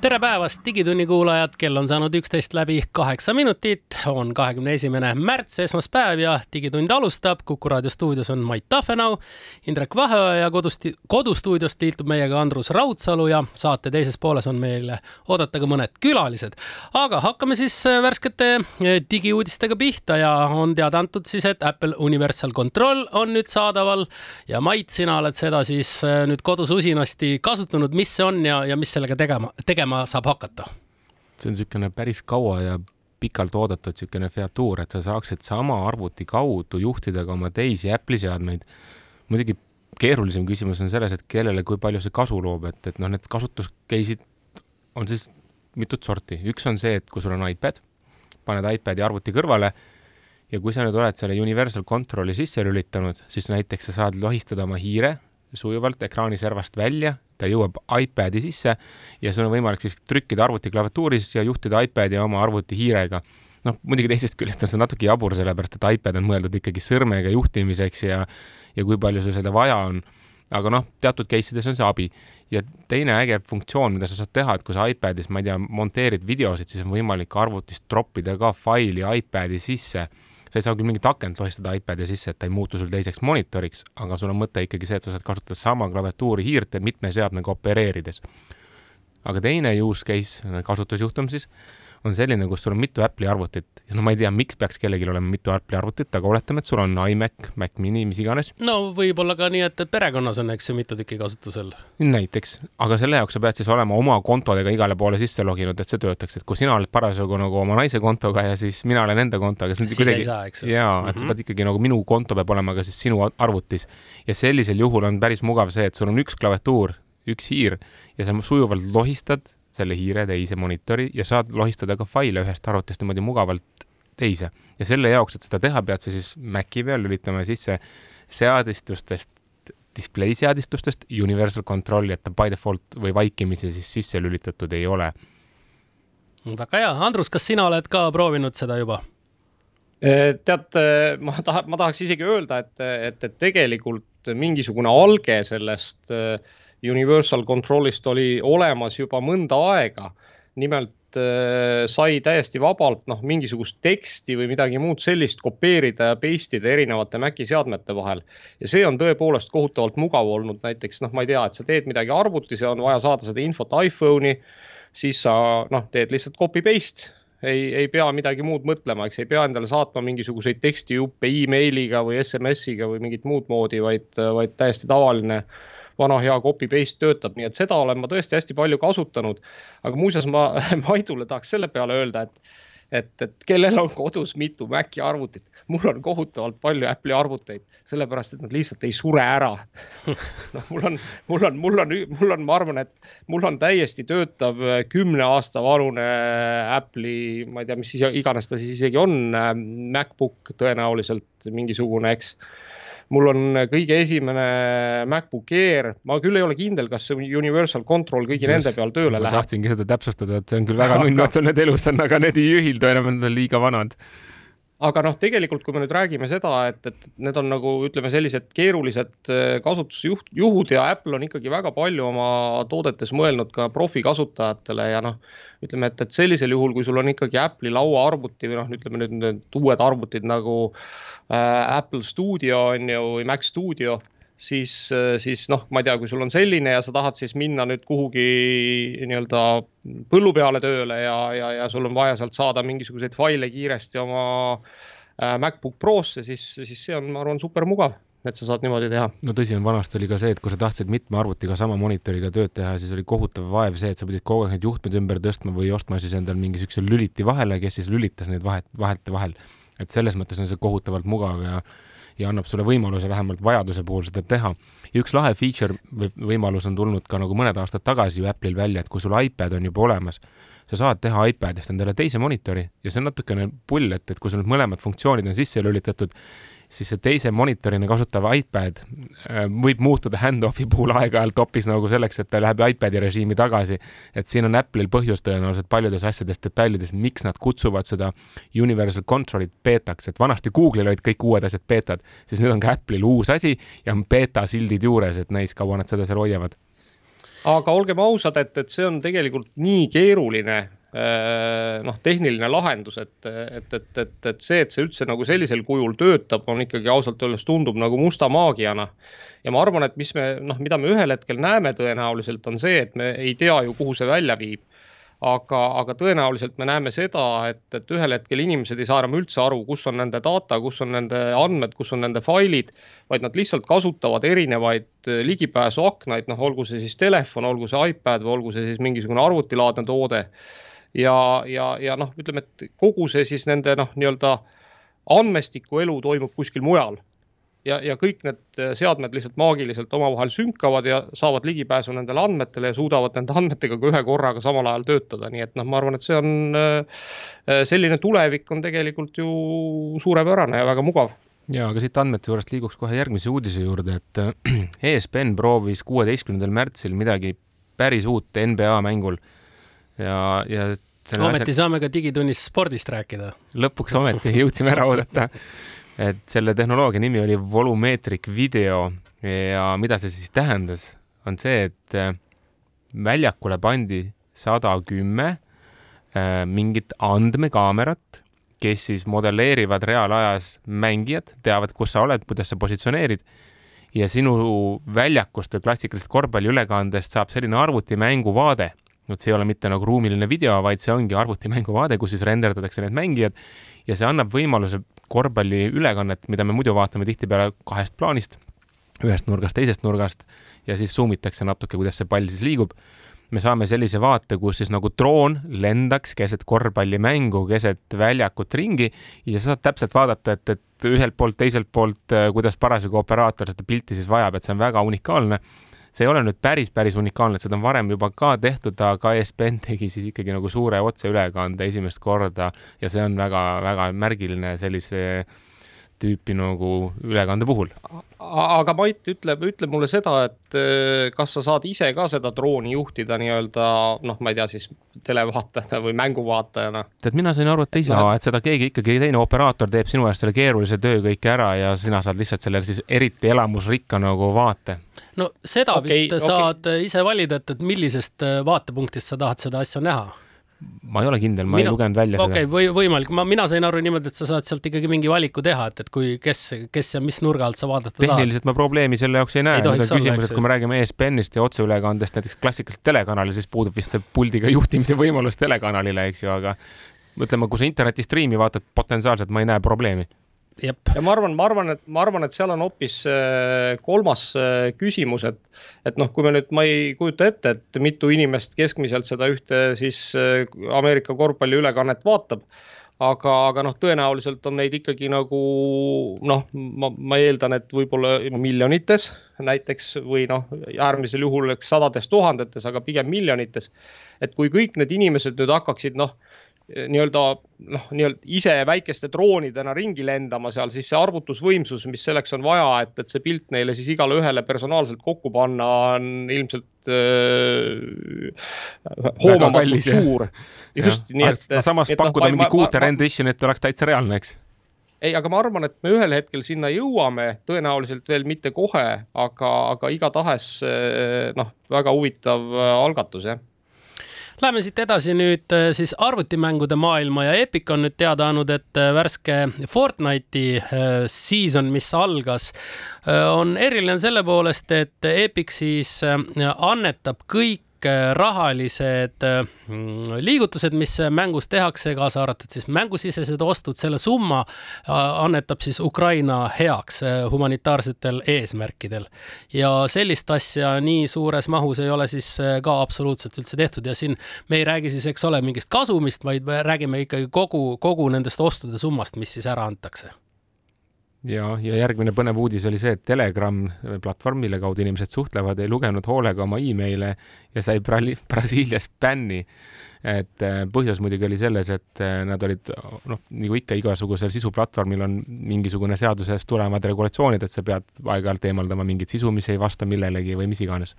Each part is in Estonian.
tere päevast, Digitunni kuulajad, kell on saanud üksteist läbi kaheksa minutit, on kahekümne esimene märts, esmaspäev ja Digitund alustab. kuku raadio stuudios on Mait Tafenau, Indrek Vaheoja ja kodust, kodustuudiost liitub meiega Andrus Raudsalu ja saate teises pooles on meile oodata ka mõned külalised. aga hakkame siis äh, värskete äh, digiuudistega pihta ja on teada antud siis, et Apple Universal Control on nüüd saadaval ja Mait, sina oled seda siis äh, nüüd kodus usinasti kasutanud, mis see on ja, ja mis sellega tegema, tegema tegema saab hakata? see on niisugune päris kaua ja pikalt oodatud niisugune featuur, et sa saaksid sama arvuti kaudu juhtida ka oma teisi Apple'i seadmeid. muidugi keerulisem küsimus on selles, et kellele, kui palju see kasu loob, et, et noh, need kasutus case'id on siis mitut sorti, üks on see, et kui sul on iPad, paned iPad'i arvuti kõrvale ja kui sa nüüd oled selle Universal Control'i sisse lülitanud, siis näiteks sa saad lohistada oma hiire sujuvalt ekraaniservast välja ta jõuab iPadi sisse ja sul on võimalik siis trükkida arvuti klaviatuuris ja juhtida iPadi oma arvuti hiirega. noh, muidugi teisest küljest on see natuke jabur, sellepärast et iPad on mõeldud ikkagi sõrmega juhtimiseks ja ja kui palju sul seda vaja on. aga noh, teatud case ides on see abi. ja teine äge funktsioon, mida sa saad teha, et kui sa iPadis, ma ei tea, monteerid videosid, siis on võimalik arvutist troppida ka faili iPadi sisse sa ei saa küll mingit akent lohistada iPadi sisse, et ta ei muutu sul teiseks monitoriks, aga sul on mõte ikkagi see, et sa saad kasutada sama klaviatuuri hiirt mitme seadmega opereerides. aga teine use case, kasutusjuhtum siis on selline, kus sul on mitu Apple'i arvutit ja no ma ei tea, miks peaks kellelgi olema mitu Apple'i arvutit, aga oletame, et sul on iMac, Mac mini, mis iganes. no võib-olla ka nii, et perekonnas on, eks ju, mitu tükki kasutusel. näiteks, aga selle jaoks sa pead siis olema oma kontodega igale poole sisse loginud, et see töötaks, et kui sina oled parasjagu nagu oma naise kontoga ja siis mina olen enda kontoga, siis kuidagi. ei saa, eks ju. jaa, et mm -hmm. sa mhm. pead ikkagi nagu minu konto peab olema ka siis sinu arvutis ja sellisel juhul on päris mugav see, et sul on üks klaviatuur, üks hiir ja sa sujuvalt lohistad selle hiire teise monitori ja saad lohistada ka faile ühest arvutist niimoodi mugavalt teise. ja selle jaoks, et seda teha, pead sa siis Maci peal lülitama sisse seadistustest, display seadistustest Universal Control'i, et ta by default või vaikimisi siis sisse lülitatud ei ole. väga hea, Andrus, kas sina oled ka proovinud seda juba? tead, ma tahan, ma tahaks isegi öelda, et, et, et tegelikult mingisugune alge sellest äh, Universal Controlist oli olemas juba mõnda aega. nimelt äh, sai täiesti vabalt noh, mingisugust teksti või midagi muud sellist kopeerida ja paste ida erinevate Maci seadmete vahel. ja see on tõepoolest kohutavalt mugav olnud, näiteks noh, ma ei tea, et sa teed midagi arvutis ja on vaja saada seda infot iPhone'i, siis sa noh, teed lihtsalt copy paste ei, ei pea midagi muud mõtlema, eks ei pea endale saatma mingisuguseid tekstijuppe emailiga või SMS-iga või mingit muud moodi, vaid, vaid täiesti tavaline äh, vana hea copy paste töötab, nii et seda olen ma tõesti hästi palju kasutanud. aga muuseas, ma Maidule tahaks selle peale öelda, et, et, et kellel on kodus mitu Maci arvutit, mul on kohutavalt palju Apple'i arvuteid, sellepärast et nad lihtsalt ei sure ära noh, mul on, mul on, mul on, mul on, ma arvan, et mul on täiesti töötav kümne aasta vanune Apple'i, ma ei tea, mis iganes ta siis isegi on, MacBook tõenäoliselt mingisugune, eks mul on kõige esimene MacBook Air, ma küll ei ole kindel, kas Universal Control kõigi Just, nende peal tööle läheb. tahtsingi seda täpsustada, et see on küll väga nunnu, et sul need elus on, aga need ei ühildu enam, nad on liiga vanad aga noh, tegelikult kui me nüüd räägime seda, et, et need on nagu ütleme, sellised keerulised äh, kasutusjuht, juhud ja Apple on ikkagi väga palju oma toodetes mõelnud ka profikasutajatele ja noh, ütleme, et, et sellisel juhul, kui sul on ikkagi Apple'i lauaarvuti või noh, ütleme nüüd need uued arvutid nagu äh, Apple Studio on ju või Mac Studio siis, siis noh, ma ei tea, kui sul on selline ja sa tahad siis minna nüüd kuhugi nii-öelda põllu peale tööle ja, ja, ja sul on vaja sealt saada mingisuguseid faile kiiresti oma äh, MacBook Prosse, siis, siis see on, ma arvan, super mugav et sa saad niimoodi teha. no tõsi on, vanasti oli ka see, et kui sa tahtsid mitme arvutiga sama monitoriga tööd teha, siis oli kohutav vaev see, et sa pidid kogu aeg neid juhtmeid ümber tõstma või ostma siis endal mingi siukse lüliti vahele, kes siis lülitas neid vahet, vahete vahel. et selles mõttes on see kohutavalt mugav ja ja annab sulle võimaluse vähemalt vajaduse puhul seda teha. ja üks lahe feature või võimalus on tulnud ka nagu mõned aastad tagasi ju Apple'il välja, et kui sul iPad on juba olemas, sa saad teha iPadist endale teise monitori ja see on natukene pull, et, et kui sul need mõlemad funktsioonid on sisse lülitatud, siis see teise monitorina kasutav iPad äh, võib muutuda hand-off'i puhul aeg-ajalt hoopis nagu selleks, et ta läheb iPad'i režiimi tagasi. et siin on Apple'il põhjus tõenäoliselt paljudes asjades, detailides, miks nad kutsuvad seda Universal Control'it beetaks, et vanasti Google'il olid kõik uued asjad beetad, siis nüüd on ka Apple'il uus asi ja on beeta sildid juures, et näis, kaua nad seda seal hoiavad aga olgem ausad, et, et see on tegelikult nii keeruline noh, tehniline lahendus, et, et, et, et, et see, et see üldse nagu sellisel kujul töötab, on ikkagi ausalt öeldes tundub nagu musta maagiana. ja ma arvan, et mis me noh, mida me ühel hetkel näeme tõenäoliselt on see, et me ei tea ju, kuhu see välja viib aga, aga tõenäoliselt me näeme seda, et, et ühel hetkel inimesed ei saa enam üldse aru, kus on nende data, kus on nende andmed, kus on nende failid, vaid nad lihtsalt kasutavad erinevaid eh, ligipääsuaknaid, noh, olgu see siis telefon, olgu see iPad või olgu see siis mingisugune arvutilaadne toode. Ja, ja, ja noh, ütleme, et kogu see siis nende noh, nii-öelda andmestiku elu toimub kuskil mujal. Ja, ja kõik need äh, seadmed lihtsalt maagiliselt omavahel sünkavad ja saavad ligipääsu nendele andmetele ja suudavad nende andmetega ka ühe korraga samal ajal töötada, nii et noh, ma arvan, et see on äh, äh, selline tulevik on tegelikult ju suurepärane ja väga mugav. Ja aga siit andmete juurest liiguks kohe järgmise uudise juurde, et ESPN proovis kuueteistkümnendal märtsil midagi päris uut NBA mängul. Ja, ja ometi asjal... saame ka digitunnis spordist rääkida. lõpuks ometi jõudsime ära oodata et selle tehnoloogia nimi oli volumeetrik video ja mida see siis tähendas, on see, et äh, väljakule pandi sada kümme äh, mingit andmekaamerat, kes siis modelleerivad reaalajas mängijat, teavad, kus sa oled, kuidas sa positsioneerid ja sinu väljakust või klassikalisest korvpalliülekandest saab selline arvutimängu vaade et see ei ole mitte nagu ruumiline video, vaid see ongi arvutimängu vaade, kus siis renderdatakse need mängijad ja see annab võimaluse korvpalliülekannet, mida me muidu vaatame tihtipeale kahest plaanist, ühest nurgast, teisest nurgast ja siis zoom itakse natuke, kuidas see pall siis liigub. me saame sellise vaate, kus siis nagu droon lendaks keset korvpallimängu, keset väljakut ringi ja sa saad täpselt vaadata, et, et ühelt poolt, teiselt poolt, kuidas parasjagu operaator seda pilti siis vajab, et see on väga unikaalne see ei ole nüüd päris, päris unikaalne, seda on varem juba ka tehtud, aga ESPN tegi siis ikkagi nagu suure otseülekande esimest korda ja see on väga-väga märgiline sellise tüüpi nagu ülekande puhul. aga Mait ütleb, ütle mulle seda, et äh, kas sa saad ise ka seda drooni juhtida nii-öelda noh, ma ei tea siis televaatajana või mänguvaatajana? tead, mina sain aru, et ei saa, et seda keegi ikkagi teine operaator teeb sinu eest selle keerulise töö kõik ära ja sina saad lihtsalt selle siis eriti elamusrikka nagu vaate no seda okay, vist okay. saad ise valida, et, et millisest äh, vaatepunktist sa tahad seda asja näha ma ei ole kindel, ma mina, ei lugenud välja okay, seda. okei, või võimalik, ma, mina sain aru niimoodi, et sa saad sealt ikkagi mingi valiku teha, et, et kui, kes, kes ja mis nurga alt sa vaadata tahad. tehniliselt ma probleemi selle jaoks ei näe. nüüd on küsimus, et kui me räägime ESPN-ist ja otseülekandest näiteks klassikaliselt telekanalil, siis puudub vist see puldiga juhtimise võimalus telekanalile, eks ju, aga ütleme, kui sa interneti striimi vaatad, potentsiaalselt ma ei näe probleemi Jep. ja ma arvan, ma arvan, et ma arvan, et seal on hoopis äh, kolmas äh, küsimus, et, et noh, kui me nüüd, ma ei kujuta ette, et mitu inimest keskmiselt seda ühte siis äh, Ameerika korvpalliülekannet vaatab. aga, aga noh, tõenäoliselt on neid ikkagi nagu noh, ma, ma eeldan, et võib-olla miljonites näiteks või noh, äärmisel juhul eks sadades tuhandetes, aga pigem miljonites. et kui kõik need inimesed nüüd hakkaksid noh nii-öelda noh, nii-öelda ise väikeste droonidena ringi lendama seal, siis see arvutusvõimsus, mis selleks on vaja, et, et see pilt neile siis igale ühele personaalselt kokku panna, on ilmselt äh, hoomamatult suur. just, nii et. samas et, noh, pakkuda no, mingi kuute rendition'it oleks täitsa reaalne, eks ei, aga ma arvan, et me ühel hetkel sinna jõuame, tõenäoliselt veel mitte kohe, aga, aga igatahes äh, noh, väga huvitav äh, algatus, jah Läheme siit edasi nüüd äh, siis arvutimängude maailma ja Epic on nüüd teada andnud, et äh, värske Fortnite'i äh, season, mis algas, on eriline selle poolest, et Epic siis annetab kõik kõik äh, rahalised äh, liigutused, mis mängus tehakse, kaasa arvatud siis mängusisesed ostud, selle summa äh, annetab siis Ukraina heaks humanitaarsetel eesmärkidel. ja sellist asja nii suures mahus ei ole siis ka absoluutselt üldse tehtud ja siin me ei räägi siis, eks ole, mingist kasumist, vaid me räägime ikkagi kogu, kogu nendest ostude summast, mis siis ära antakse ja, ja järgmine põnev uudis oli see, et Telegram platvorm, mille kaudu inimesed suhtlevad, ei lugenud hoolega oma emaile ja sai Brasiilias bänni. et äh, põhjus muidugi oli selles, et äh, nad olid noh, nagu ikka igasugusel sisuplatvormil on mingisugune seadusest tulevad regulatsioonid, et sa pead aeg-ajalt eemaldama mingit sisu, mis ei vasta millelegi või mis iganes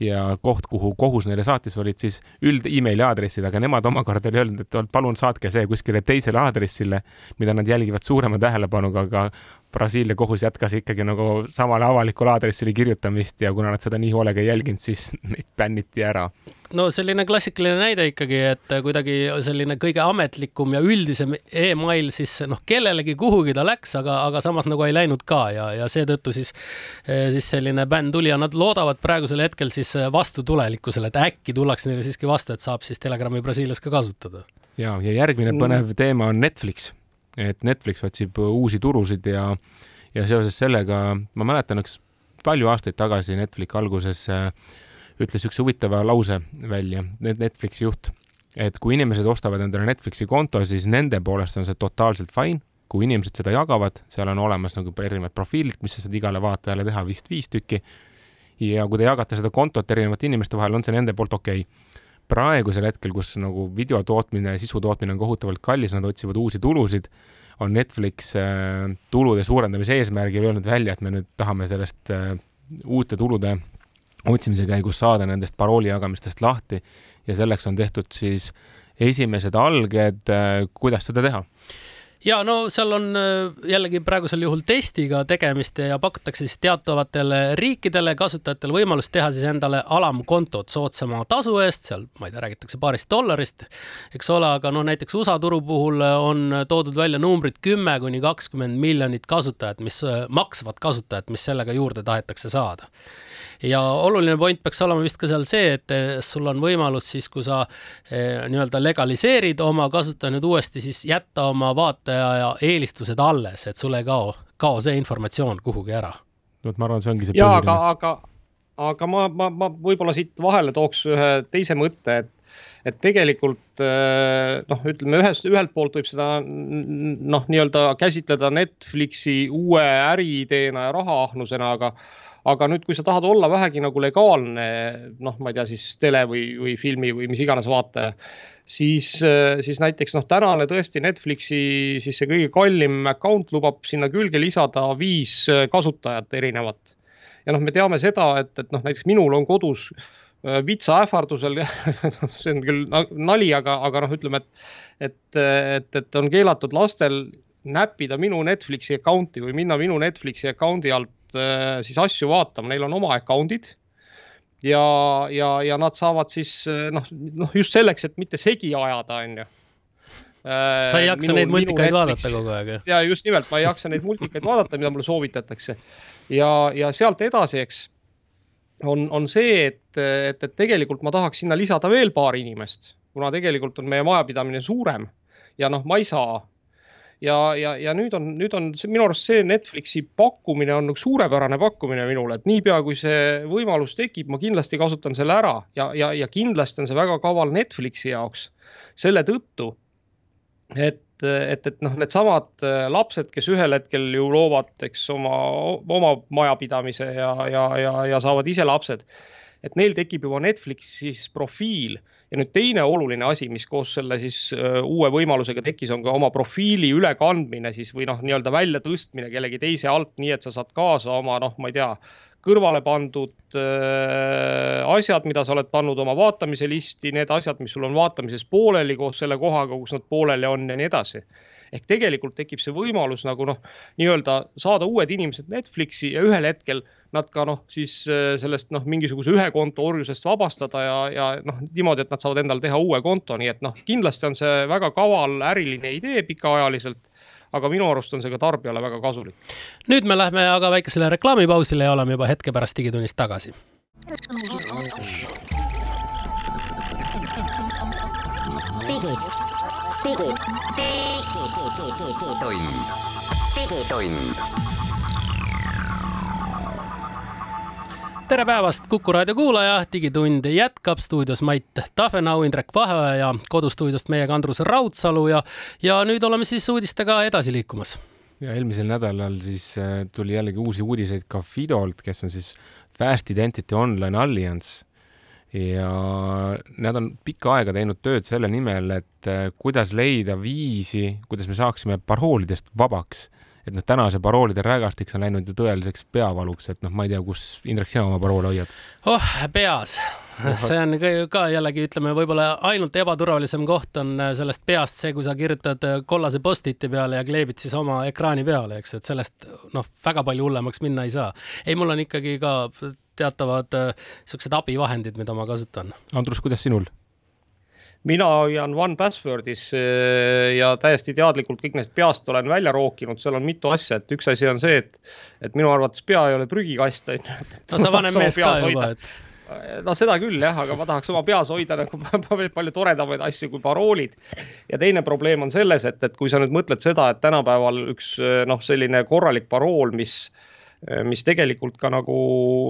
ja koht, kuhu kohus neile saatis, olid siis üld emaili aadressid, aga nemad omakorda oli öelnud, et palun saatke see kuskile teisele aadressile, mida nad jälgivad suurema tähelepanuga, aga Brasiilia kohus jätkas ikkagi nagu samale avalikule aadressile kirjutamist ja kuna nad seda nii hoolega ei jälginud, siis neid bänniti ära. no selline klassikaline näide ikkagi, et kuidagi selline kõige ametlikum ja üldisem email siis noh, kellelegi kuhugi ta läks, aga, aga samas nagu ei läinud ka ja, ja seetõttu siis, siis selline bänn tuli ja nad loodavad praegusel hetkel siis vastutulelikkusele, et äkki tullakse neile siiski vastu, et saab siis Telegrami Brasiilias ka kasutada. ja, ja järgmine põnev teema on Netflix et Netflix otsib uusi turusid ja, ja seoses sellega ma mäletan, üks palju aastaid tagasi Netflixi alguses äh, ütles üks huvitava lause välja, Netflixi juht, et kui inimesed ostavad endale Netflixi konto, siis nende poolest on see totaalselt fine, kui inimesed seda jagavad, seal on olemas nagu erinevad profiilid, mis sa saad igale vaatajale teha, vist viis tükki. ja kui te jagate seda kontot erinevate inimeste vahel, on see nende poolt okei okay praegusel hetkel, kus nagu video tootmine, sisu tootmine on kohutavalt kallis, nad otsivad uusi tulusid, on Netflix äh, tulude suurendamise eesmärgil öelnud välja, et me nüüd tahame sellest äh, uute tulude otsimise käigus saada nendest parooli jagamistest lahti. Ja selleks on tehtud siis esimesed alged, äh, kuidas seda teha ja no seal on äh, jällegi praegusel juhul testiga tegemist ja pakutakse siis teatavatele riikidele kasutajatele võimalust teha siis endale alamkontot soodsama tasu eest, seal ma ei tea, räägitakse paarist dollarist, eks ole, aga noh, näiteks USA turu puhul on toodud välja numbrid kümme kuni kakskümmend miljonit kasutajat, mis, äh, maksvat kasutajat, mis sellega juurde tahetakse saada. Ja oluline point peaks olema vist ka seal see, et sul on võimalus siis, kui sa eh, nii-öelda legaliseerid oma kasutaja nüüd uuesti, siis jätta oma vaataja ja eelistused alles, et sul ei kao, kao see informatsioon kuhugi ära. vot, ma arvan, see ongi see ja, põhiline. aga, aga, aga ma, ma, ma võib-olla siit vahele tooks ühe teise mõtte, et et tegelikult eh, noh, ütleme ühest, ühelt poolt võib seda noh, nii-öelda käsitleda Netflixi uue äriideena ja rahaahnusena, aga aga nüüd, kui sa tahad olla vähegi nagu legaalne, noh, ma ei tea, siis tele või, või filmi või mis iganes vaataja, siis, siis näiteks noh, tänane tõesti Netflixi siis see kõige kallim account lubab sinna külge lisada viis kasutajat erinevat. ja noh, me teame seda, et, et noh, näiteks minul on kodus äh, vitsa ähvardusel see on küll nali, aga, aga noh, ütleme, et, et, et, et on keelatud lastel näppida minu Netflixi account'i või minna minu Netflixi account'i alt Äh, siis asju vaatama, neil on oma account'id ja, ja, ja nad saavad siis äh, noh, noh just selleks, et mitte segi ajada, onju sa ei jaksa minu, neid multikaid vaadata kogu aeg, jah? ja just nimelt, ma ei jaksa neid multikaid vaadata, mida mulle soovitatakse. ja, ja sealt edasi, eks on, on see, et, et, et tegelikult ma tahaks sinna lisada veel paar inimest, kuna tegelikult on meie majapidamine suurem ja noh, ma ei saa ja, ja, ja nüüd on, nüüd on see, minu arust see Netflixi pakkumine on üks suurepärane pakkumine minule, et niipea kui see võimalus tekib, ma kindlasti kasutan selle ära ja, ja, ja kindlasti on see väga kaval Netflixi jaoks selle tõttu, et et, et noh, needsamad äh, lapsed, kes ühel hetkel ju loovad, eks oma, oma majapidamise ja, ja, ja, ja saavad ise lapsed, et neil tekib juba Netflixis profiil ja nüüd teine oluline asi, mis koos selle siis uue võimalusega tekkis, on ka oma profiili ülekandmine siis või noh, nii-öelda väljatõstmine kellegi teise alt, nii et sa saad kaasa oma noh, ma ei tea, kõrvale pandud äh, asjad, mida sa oled pannud oma vaatamise listi, need asjad, mis sul on vaatamises pooleli koos selle kohaga, kus nad pooleli on ja nii edasi ehk tegelikult tekib see võimalus nagu noh, nii-öelda saada uued inimesed Netflixi ja ühel hetkel nad ka noh, siis äh, sellest noh, mingisuguse ühe konto orjusest vabastada ja, ja noh, niimoodi, et nad saavad endale teha uue konto, nii et noh, kindlasti on see väga kaval äriline idee pikaajaliselt aga minu arust on see ka tarbijale väga kasulik. nüüd me lähme aga väikesele reklaamipausile ja oleme juba hetke pärast Digitunnist tagasi. digid, digid, digitund, digitund tere päevast, Kuku raadio kuulaja, Digitund jätkab stuudios Mait Tafenau, Indrek Vaheoja ja kodustuudiost meiega Andrus Raudsalu ja, ja nüüd oleme siis uudistega edasi liikumas. ja eelmisel nädalal siis äh, tuli jällegi uusi uudiseid ka Fidolt, kes on siis Fast Identity Online Alliance ja nad on pikka aega teinud tööd selle nimel, et äh, kuidas leida viisi, kuidas me saaksime paroolidest vabaks. et noh, täna see paroolide rägastik on läinud ju tõeliseks peavaluks, et noh, ma ei tea, kus, Indrek, sina oma paroole hoiad? oh, peas. see on ka jällegi, ütleme, võib-olla ainult ebaturvalisem koht on äh, sellest peast see, kui sa kirjutad äh, kollase post-it'i peale ja kleebid siis oma ekraani peale, eks, et sellest noh, väga palju hullemaks minna ei saa. ei, mul on ikkagi ka teatavad niisugused abivahendid, mida ma kasutan. Andrus, kuidas sinul? mina hoian One Passwordis äh, ja täiesti teadlikult kõik neist peast olen välja rookinud, seal on mitu asja, et üks asi on see, et, et minu arvates pea ei ole prügikast, on ju. no sa vanem mees ka juba, et äh, no seda küll jah, aga ma tahaks oma peas hoida nagu palju toredamaid asju kui paroolid. ja teine probleem on selles, et, et kui sa nüüd mõtled seda, et tänapäeval üks noh, selline korralik parool, mis äh, Äh, mis tegelikult ka nagu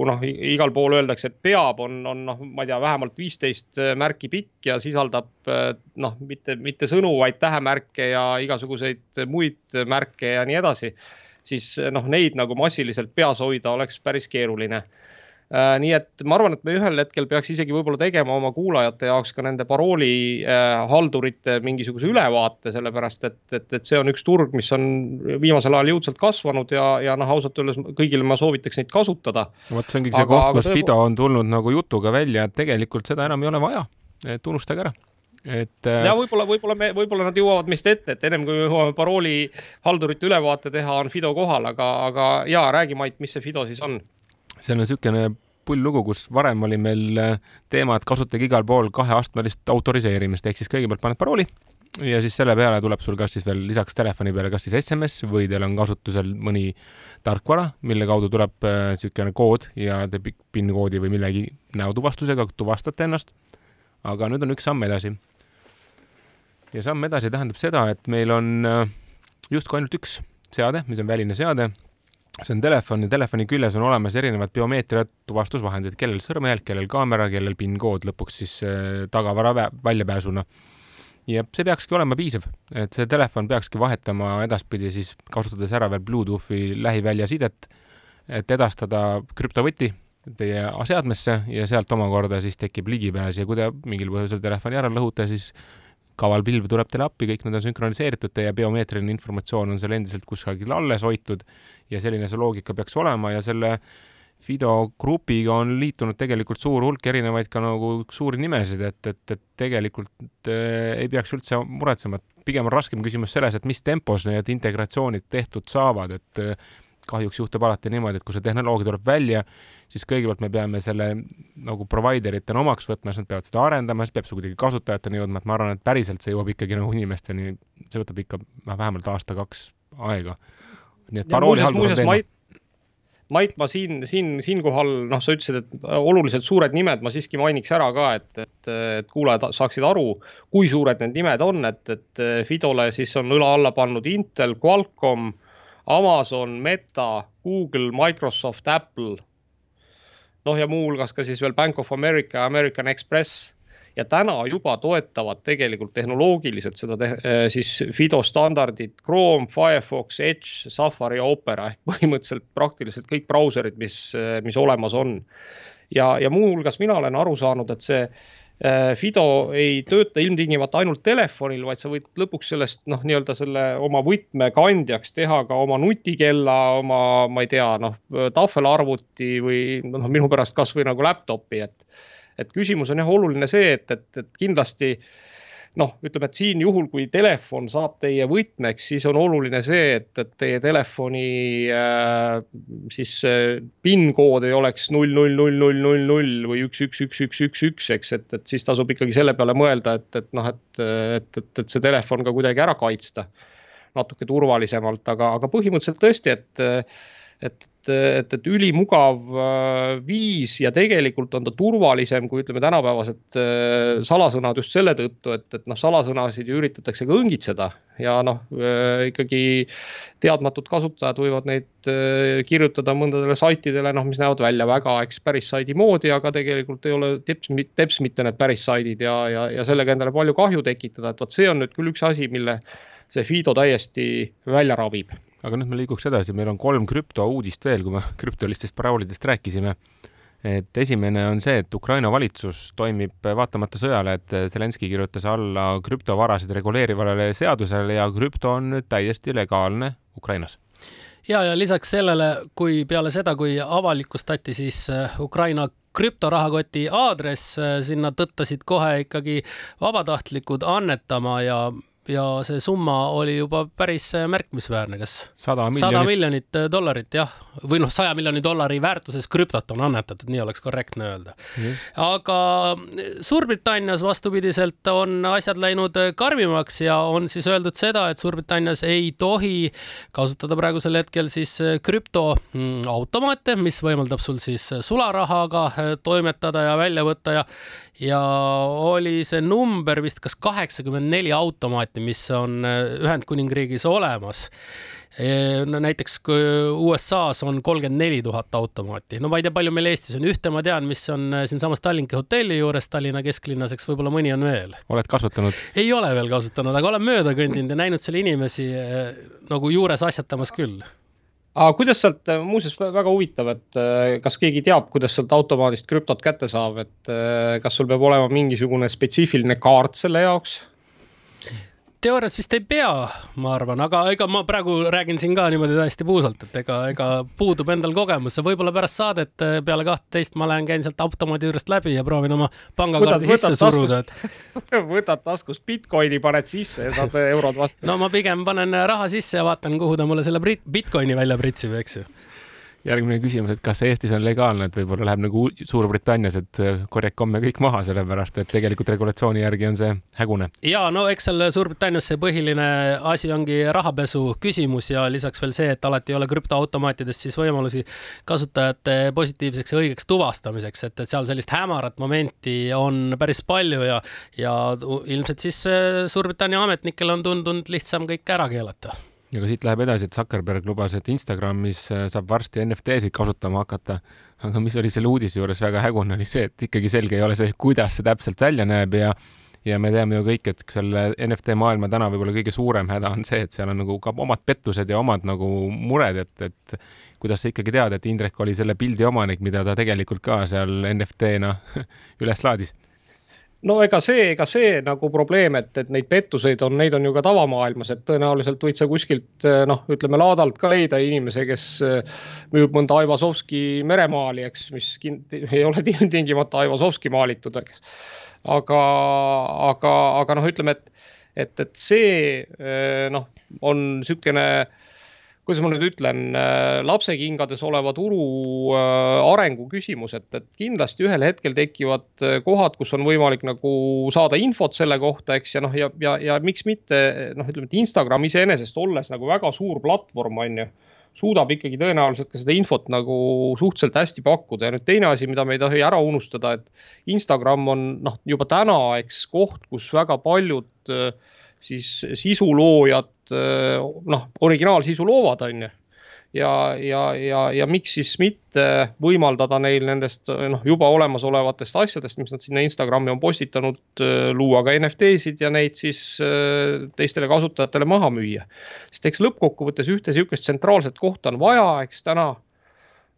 noh, igal pool öeldakse, et peab, on, on noh, ma ei tea, vähemalt viisteist äh, märki pikk ja sisaldab äh, noh, mitte, mitte sõnu, vaid tähemärke ja igasuguseid muid märke ja nii edasi. siis noh, neid nagu massiliselt peas hoida oleks päris keeruline Äh, nii et ma arvan, et me ühel hetkel peaks isegi võib-olla tegema oma kuulajate jaoks ka nende paroolihaldurite äh, mingisuguse ülevaate, sellepärast et, et, et see on üks turg, mis on viimasel ajal jõudsalt kasvanud ja, ja noh, ausalt öeldes kõigile ma soovitaks neid kasutada. vot see ongi see aga, koht, kus Fido on tulnud nagu jutuga välja, et tegelikult seda enam ei ole vaja, et unustage ära et äh.... ja võib-olla, võib-olla me, võib-olla nad jõuavad meist ette, et ennem kui me jõuame parooli haldurite ülevaate teha, on Fido kohal, aga, aga ja räägi, Mait, mis see Fido siis on? See on niisugune pull lugu, kus varem oli meil äh, teema, et kasutage igal pool kaheastmelist autoriseerimist, ehk siis kõigepealt paned parooli ja siis selle peale tuleb sul kas siis veel lisaks telefoni peale, kas siis SMS või teil on kasutusel mõni tarkvara, mille kaudu tuleb niisugune äh, kood ja te PIN koodi või millegi näotuvastusega tuvastate ennast. aga nüüd on üks samm edasi. ja samm edasi tähendab seda, et meil on äh, justkui ainult üks seade, mis on väline seade see on telefon ja telefoni küljes on olemas erinevad biomeetria tuvastusvahendid, kellel sõrmejälg, kellel kaamera, kellel PIN-kood lõpuks siis äh, tagavara väljapääsuna. ja see peakski olema piisav, et see telefon peakski vahetama edaspidi siis kasutades ära veel Bluetoothi lähiväljasidet, et edastada krüptovõti teie seadmesse ja sealt omakorda siis tekib ligipääs ja kui te mingil põhjusel telefoni ära lõhute, siis kaval pilv tuleb teile appi, kõik need on sünkroniseeritud, teie biomeetriline informatsioon on seal endiselt kusagil alles hoitud ja selline see loogika peaks olema ja selle Fido grupiga on liitunud tegelikult suur hulk erinevaid ka nagu suuri nimesid, et, et, et tegelikult äh, ei peaks üldse muretsema, et pigem on raskem küsimus selles, et mis tempos need integratsioonid tehtud saavad, et äh, kahjuks juhtub alati niimoodi, et kui see tehnoloogia tuleb välja, siis kõigepealt me peame selle nagu provider itena omaks võtma, siis nad peavad seda arendama, siis peab see kuidagi kasutajateni jõudma, et ma arvan, et päriselt see jõuab ikkagi nagu inimesteni, see võtab ikka noh, vähemalt aasta-kaks aega nii et paroolihaldur on teema. Mait, ma siin, siin, siinkohal, noh, sa ütlesid, et oluliselt suured nimed, ma siiski mainiks ära ka, et, et, et kuulajad saaksid aru, kui suured need nimed on, et, et Fidole siis on õla alla pannud Intel, Qualcomm, Amazon, Meta, Google, Microsoft, Apple. Noh, ja muuhulgas ka siis veel Bank of America, American Express ja täna juba toetavad tegelikult tehnoloogiliselt seda te äh, siis FIDO standardit Chrome, Firefox, Edge, Safari ja Opera ehk põhimõtteliselt praktiliselt kõik brauserid, mis, äh, mis olemas on. ja, ja muuhulgas mina olen aru saanud, et see Fido ei tööta ilmtingimata ainult telefonil, vaid sa võid lõpuks sellest noh, nii-öelda selle oma võtmekandjaks teha ka oma nutikella, oma, ma ei tea, noh, tahvelarvuti või noh, minu pärast kasvõi nagu laptop'i, et et küsimus on jah oluline see, et, et, et kindlasti noh, ütleme, et siin juhul, kui telefon saab teie võtmeks, siis on oluline see, et, et teie telefoni äh, siis äh, PIN kood ei oleks null, null, null, null, null, null või üks, üks, üks, üks, üks, üks, eks, et, et siis tasub ikkagi selle peale mõelda, et, et noh, et, et, et, et see telefon ka kuidagi ära kaitsta natuke turvalisemalt, aga, aga põhimõtteliselt tõesti, et et, et, et ülimugav äh, viis ja tegelikult on ta turvalisem kui ütleme, tänapäevased äh, salasõnad just selle tõttu, et, et noh, salasõnasid ju üritatakse ka õngitseda. Ja noh, äh, ikkagi teadmatud kasutajad võivad neid kirjutada mõndadele saitidele, noh, mis näevad välja väga, eks päris saidi moodi, aga tegelikult ei ole teps, teps mitte need päris saidid ja, ja, ja sellega endale palju kahju tekitada, et vot see on nüüd küll üks asi, mille see Fido täiesti välja ravib aga nüüd me liiguks edasi, meil on kolm krüptouudist veel, kui me krüptolistest paroolidest rääkisime. et esimene on see, et Ukraina valitsus toimib vaatamata sõjale, et Zelenskõi kirjutas alla krüptovarasid reguleerivale seadusele ja krüpto on nüüd täiesti legaalne Ukrainas ja, ja lisaks sellele, kui peale seda, kui avalikustati siis äh, Ukraina krüptorahakoti aadress, äh, sinna tõttasid kohe ikkagi vabatahtlikud annetama ja ja see summa oli juba päris märkimisväärne, kas sada miljonit, sada miljonit dollarit, jah, või noh, saja miljoni dollari väärtuses krüptot on annetatud, nii oleks korrektne öelda. aga Suurbritannias vastupidiselt on asjad läinud karmimaks ja on siis öeldud seda, et Suurbritannias ei tohi kasutada praegusel hetkel siis krüptoautomaate, mis võimaldab sul siis sularahaga toimetada ja välja võtta ja ja oli see number vist kas kaheksakümmend neli automaati, mis on Ühendkuningriigis olemas no näiteks USA-s on kolmkümmend neli tuhat automaati, no ma ei tea, palju meil Eestis on, ühte ma tean, mis on äh, siinsamas Tallinki hotelli juures Tallinna kesklinnas, eks võib-olla mõni on veel. oled kasutanud? ei ole veel kasutanud, aga olen mööda kõndinud ja näinud seal inimesi äh, nagu juures asjatamas küll aga kuidas sealt, äh, muuseas väga huvitav, et kas keegi teab, kuidas sealt automaadist krüptot kätte saab, et kas sul peab olema mingisugune spetsiifiline kaart selle jaoks? Teoorias vist ei pea, ma arvan, aga ega ma praegu räägin siin ka niimoodi täiesti puusalt, et ega, ega puudub endal kogemus, võib-olla pärast saadet eh, peale kahtteist ma lähen, käin sealt automaadi juurest läbi ja proovin oma pangakaardi sisse suruda, et võtad taskust Bitcoini, paned sisse ja saad eurod vastu. no ma pigem panen raha sisse ja vaatan, kuhu ta mulle selle Bitcoini välja pritsib, eks ju järgmine küsimus, et kas Eestis on legaalne, et võib-olla läheb nagu Suurbritannias, et äh, korjake homme kõik maha, sellepärast et tegelikult regulatsiooni järgi on see hägune. ja no eks seal Suurbritannias see põhiline asi ongi rahapesu küsimus ja lisaks veel see, et alati ei ole krüptoautomaatidest siis võimalusi kasutajate positiivseks ja õigeks tuvastamiseks, et, et seal sellist hämarat momenti on päris palju ja, ja ilmselt siis äh, Suurbritannia ametnikel on tundunud lihtsam kõik ära keelata ja ka siit läheb edasi, et Zuckerberg lubas, et Instagramis äh, saab varsti NFT-sid kasutama hakata. aga mis oli selle uudise juures väga hägune, oli see, et ikkagi selge ei ole see, kuidas see täpselt välja näeb ja ja me teame ju kõik, et selle NFT maailma täna võib-olla kõige suurem häda on see, et seal on nagu ka omad pettused ja omad nagu mured, et, et kuidas sa ikkagi tead, et Indrek oli selle pildi omanik, mida ta tegelikult ka seal NFT-na üles laadis no ega see, ega see nagu probleem, et, et neid pettuseid on, neid on ju ka tavamaailmas, et tõenäoliselt võid sa kuskilt noh, ütleme laadalt ka leida inimese, kes äh, müüb mõnda Aivazovski meremaali, eks, mis ei ole tingimata Aivazovski maalitud, eks. aga, aga, aga noh, ütleme, et, et, et see äh, noh, on niisugune kuidas ma nüüd ütlen, äh, lapsekingades oleva turu äh, arengu küsimus, et, et kindlasti ühel hetkel tekivad äh, kohad, kus on võimalik nagu saada infot selle kohta, eks ja noh, ja, ja, ja miks mitte noh, ütleme, et Instagram iseenesest olles nagu väga suur platvorm on ju suudab ikkagi tõenäoliselt ka seda infot nagu suhteliselt hästi pakkuda. Ja nüüd teine asi, mida me ei tohi ära unustada, et Instagram on noh, juba täna, eks koht, kus väga paljud äh, siis sisuloojad noh, originaalsisu loovad, on ju. ja, ja, ja, ja miks siis mitte võimaldada neil nendest noh, juba olemasolevatest asjadest, mis nad sinna Instagrami on postitanud, luua ka NFT-sid ja neid siis teistele kasutajatele maha müüa. sest eks lõppkokkuvõttes ühte niisugust tsentraalset kohta on vaja, eks täna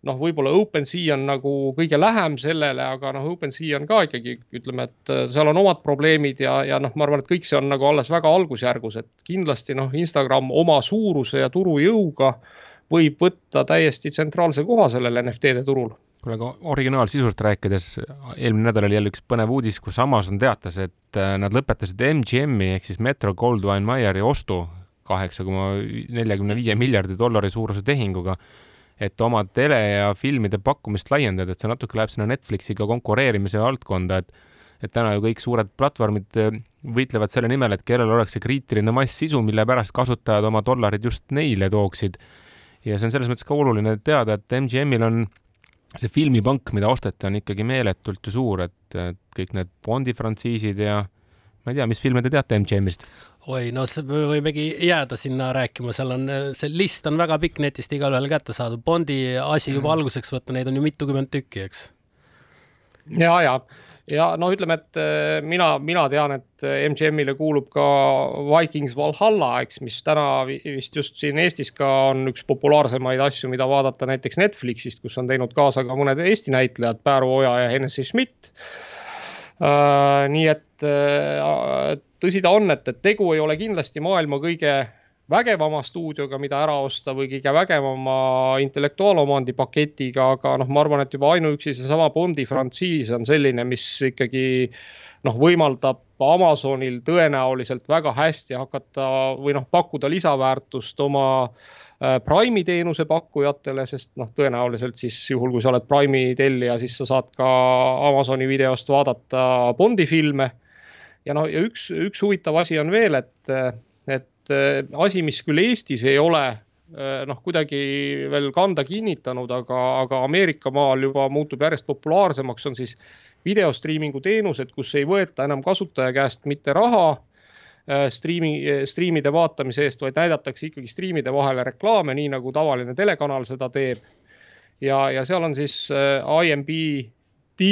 noh, võib-olla OpenSea on nagu kõige lähem sellele, aga noh, OpenSea on ka ikkagi ütleme, et äh, seal on omad probleemid ja, ja noh, ma arvan, et kõik see on nagu alles väga algusjärgus, et kindlasti noh, Instagram oma suuruse ja turujõuga võib võtta täiesti tsentraalse koha sellel NFT-de turul. Kuule, aga originaalsisust rääkides, eelmine nädal oli jälle üks põnev uudis, kus Amazon teatas, et äh, nad lõpetasid MGM-i ehk siis Metro Goldwyn Mayeri ostu kaheksa koma neljakümne viie miljardi dollari suuruse tehinguga et oma tele ja filmide pakkumist laiendada, et see natuke läheb sinna Netflixiga konkureerimise valdkonda, et et täna ju kõik suured platvormid äh, võitlevad selle nimel, et kellel oleks see kriitiline mass sisu, mille pärast kasutajad oma dollarid just neile tooksid. ja see on selles mõttes ka oluline teada, et MGM-il on see filmipank, mida osteti, on ikkagi meeletult ju suur, et kõik need Bondi frantsiisid ja ma ei tea, mis filme te teate MGM-ist? oi, no me võimegi jääda sinna rääkima, seal on, see list on väga pikk, netist igalühel kättesaadav. Bondi asi juba mm. alguseks võtta, neid on ju mitukümmend tükki, eks. ja, ja ja noh, ütleme, et äh, mina, mina tean, et MGM-ile kuulub ka Vikings Valhalla, eks, mis täna vist just siin Eestis ka on üks populaarsemaid asju, mida vaadata näiteks Netflixist, kus on teinud kaasa ka mõned Eesti näitlejad, Pääru Oja ja Hennessy Schmidt. Nii et uh, tõsi ta on, et, et tegu ei ole kindlasti maailma kõige vägevama stuudioga, mida ära osta või kõige vägevama intellektuaalomandi paketiga, aga noh, ma arvan, et juba ainuüksi seesama Bondi frantsiis on selline, mis ikkagi noh, võimaldab Amazonil tõenäoliselt väga hästi hakata või noh, pakkuda lisaväärtust oma äh, Prime'i teenuse pakkujatele, sest noh, tõenäoliselt siis juhul, kui sa oled Prime'i tellija, siis sa saad ka Amazoni videost vaadata Bondi filme. ja noh, ja üks, üks huvitav asi on veel, et et äh, asi, mis küll Eestis ei ole äh, noh, kuidagi veel kanda kinnitanud, aga, aga Ameerika maal juba muutub järjest populaarsemaks, on siis videostriimingu teenused, kus ei võeta enam kasutaja käest mitte raha äh, striimi, striimide vaatamise eest, vaid näidatakse ikkagi striimide vahele reklaame, nii nagu tavaline telekanal seda teeb. ja, ja seal on siis IMBD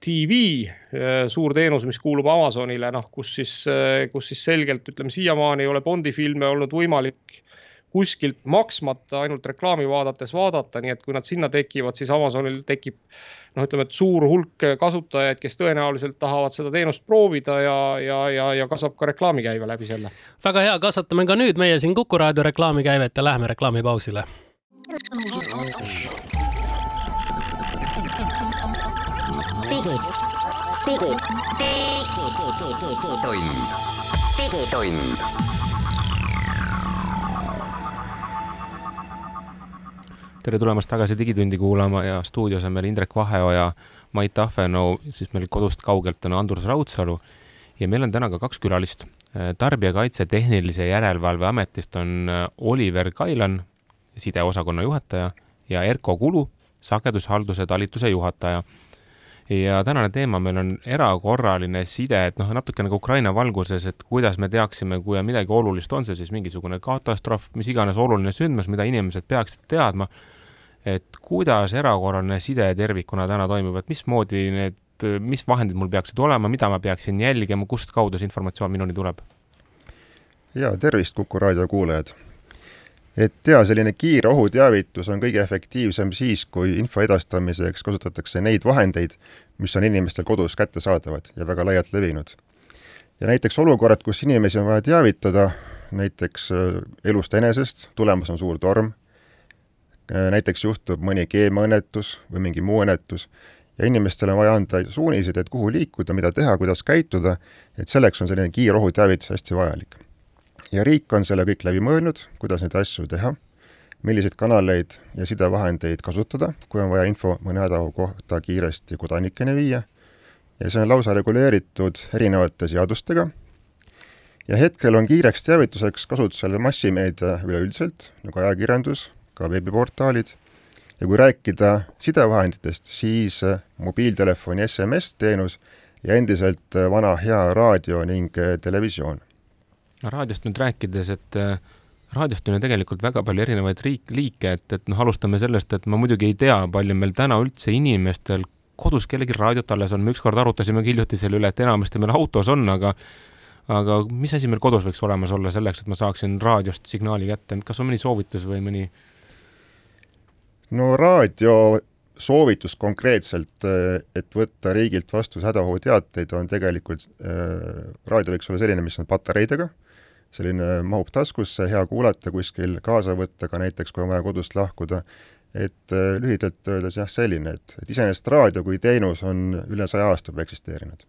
TV, äh, suur teenus, mis kuulub Amazonile, noh, kus siis, äh, kus siis selgelt ütleme, siiamaani ei ole Bondi filme olnud võimalik kuskilt maksmata ainult reklaami vaadates vaadata, nii et kui nad sinna tekivad, siis Amazonil tekib noh, ütleme, et suur hulk kasutajaid, kes tõenäoliselt tahavad seda teenust proovida ja, ja, ja, ja kasvab ka reklaamikäive läbi selle. väga hea, kasvatame ka nüüd meie siin Kuku raadio reklaamikäivet ja läheme reklaamipausile digid, digitund, digitund. Tere tulemast tagasi Digitundi kuulama ja stuudios on meil Indrek Vaheoja, Mait Tahvenoo, siis meil kodust kaugelt on Andrus Raudsalu. Ja meil on täna ka kaks külalist. tarbijakaitse Tehnilise Järelevalve Ametist on Oliver Kailan, sideosakonna juhataja ja Erko Kulu, sagedushalduse talituse juhataja. Ja tänane teema meil on erakorraline side, et noh, natuke nagu Ukraina valguses, et kuidas me teaksime, kui midagi olulist, on see siis mingisugune katastroof, mis iganes oluline sündmus, mida inimesed peaksid teadma, et kuidas erakorraline side tervikuna täna toimub, et mismoodi need, mis vahendid mul peaksid olema, mida ma peaksin jälgima, kust kaudu see informatsioon minuni tuleb? ja tervist, Kuku raadio kuulajad et jaa, selline kiire ohuteavitus on kõige efektiivsem siis, kui info edastamiseks kasutatakse neid vahendeid, mis on inimestel kodus kättesaadavad ja väga laialt levinud. ja näiteks olukorrad, kus inimesi on vaja teavitada, näiteks äh, elust enesest, tulemas on suur torm, näiteks juhtub mõni keemiaõnnetus või mingi muu õnnetus, ja inimestele on vaja anda suuniseid, et kuhu liikuda, mida teha, kuidas käituda, et selleks on selline kiire ohuteavitus hästi vajalik. Ja riik on selle kõik läbi mõelnud, kuidas neid asju teha, milliseid kanaleid ja sidevahendeid kasutada, kui on vaja info mõne hädaohu kohta kiiresti kodanikeni viia, ja see on lausa reguleeritud erinevate seadustega, ja hetkel on kiireks teavituseks kasutusel massimeedia üleüldiselt, nagu ajakirjandus, ka veebiportaalid, ja kui rääkida sidevahenditest, siis mobiiltelefoni SMS-teenus ja endiselt vana hea raadio ning televisioon. No raadiost nüüd rääkides, et äh, raadiost on ju tegelikult väga palju erinevaid riik, liike, et, et noh, alustame sellest, et ma muidugi ei tea, palju meil täna üldse inimestel kodus kellelgi raadiot alles on, me ükskord arutasime hiljuti selle üle, et enamasti meil autos on, aga aga mis asi meil kodus võiks olemas olla selleks, et ma saaksin raadiost signaali kätte, kas on mõni soovitus või mõni? No raadio soovitus konkreetselt, et võtta riigilt vastu hädaohuteateid, on tegelikult äh,, raadio võiks olla selline, mis on patareidega. Äh,, selline mahub taskusse, hea kuulata kuskil, kaasa võtta ka näiteks, kui on vaja kodust lahkuda, et äh, lühidalt öeldes jah, selline, et, et iseenesest raadio kui teenus on üle saja aasta juba eksisteerinud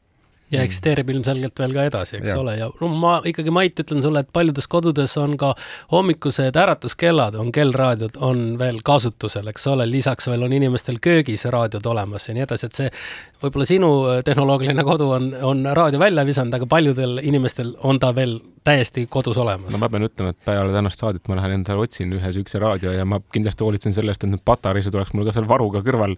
ja eksisteerib ilmselgelt veel ka edasi, eks ja. ole, ja no ma ikkagi, Mait, ütlen sulle, et paljudes kodudes on ka hommikused äratuskellad, on kellraadiod, on veel kasutusel, eks ole, lisaks veel on inimestel köögis raadiod olemas ja nii edasi, et see võib-olla sinu äh, tehnoloogiline kodu on, on raadio välja visanud, aga paljudel inimestel on ta veel täiesti kodus olemas. no ma pean ütlema, et peale tänast saadet ma lähen endale otsin ühe niisuguse raadio ja ma kindlasti hoolitsen selle eest, et need patareisid oleks mul ka seal varuga kõrval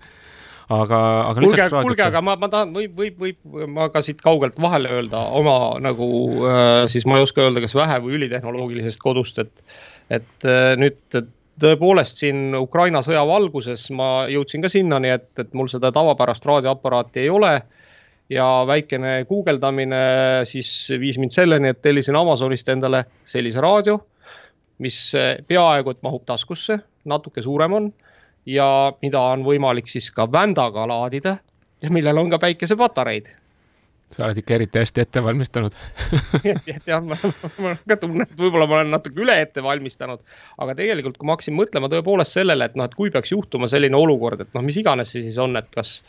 aga, aga kuulge, kuulge, aga ma, ma tahan, võib, võib, võib ma ka siit kaugelt vahele öelda oma nagu äh, siis ma ei oska öelda, kas vähe või ülitehnoloogilisest kodust, et, et äh, nüüd tõepoolest siin Ukraina sõja valguses ma jõudsin ka sinnani, et, et mul seda tavapärast raadioaparaati ei ole. Ja väikene guugeldamine siis viis mind selleni, et tellisin Amazonist endale sellise raadio, mis peaaegu et mahub taskusse, natuke suurem on ja mida on võimalik siis ka vändaga laadida ja millel on ka päikesepatareid. Sa oled ikka eriti hästi ette valmistanud. Jah, ma, ma ka tunnen, et võib-olla ma olen natuke üle ette valmistanud, aga tegelikult, kui ma hakkasin mõtlema tõepoolest sellele, et noh, et kui peaks juhtuma selline olukord, et noh, mis iganes see siis on, et kas,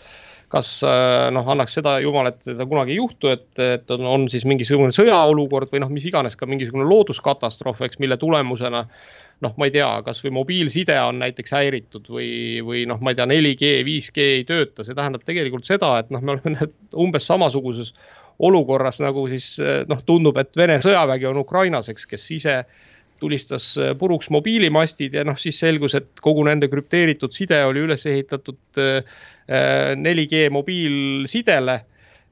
kas noh, annaks seda jumal, et seda kunagi ei juhtu, et, et on, on siis mingisugune sõjaolukord või noh, mis iganes ka mingisugune looduskatastroof, eks, mille tulemusena noh, ma ei tea, kasvõi mobiilside on näiteks häiritud või, või noh, ma ei tea, 4G, 5G ei tööta, see tähendab tegelikult seda, et noh, me oleme umbes samasuguses olukorras nagu siis noh, tundub, et Vene sõjavägi on Ukrainas, eks, kes ise tulistas puruks mobiilimastid ja noh, siis selgus, et kogu nende krüpteeritud side oli üles ehitatud 4G äh, mobiilsidele